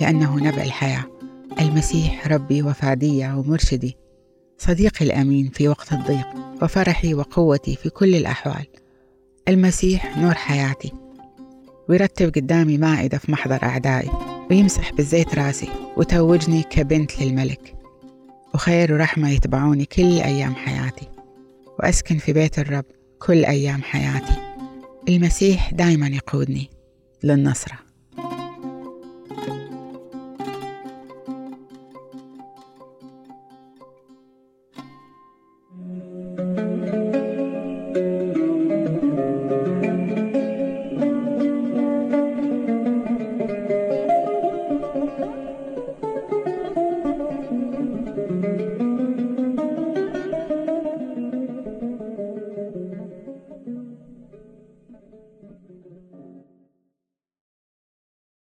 لأنه نبع الحياة. المسيح ربي وفادي ومرشدي. صديقي الأمين في وقت الضيق وفرحي وقوتي في كل الأحوال. المسيح نور حياتي. ويرتب قدامي مائدة في محضر أعدائي ويمسح بالزيت راسي وتوجني كبنت للملك. وخير ورحمة يتبعوني كل أيام حياتي. وأسكن في بيت الرب كل أيام حياتي. المسيح دايما يقودني للنصرة.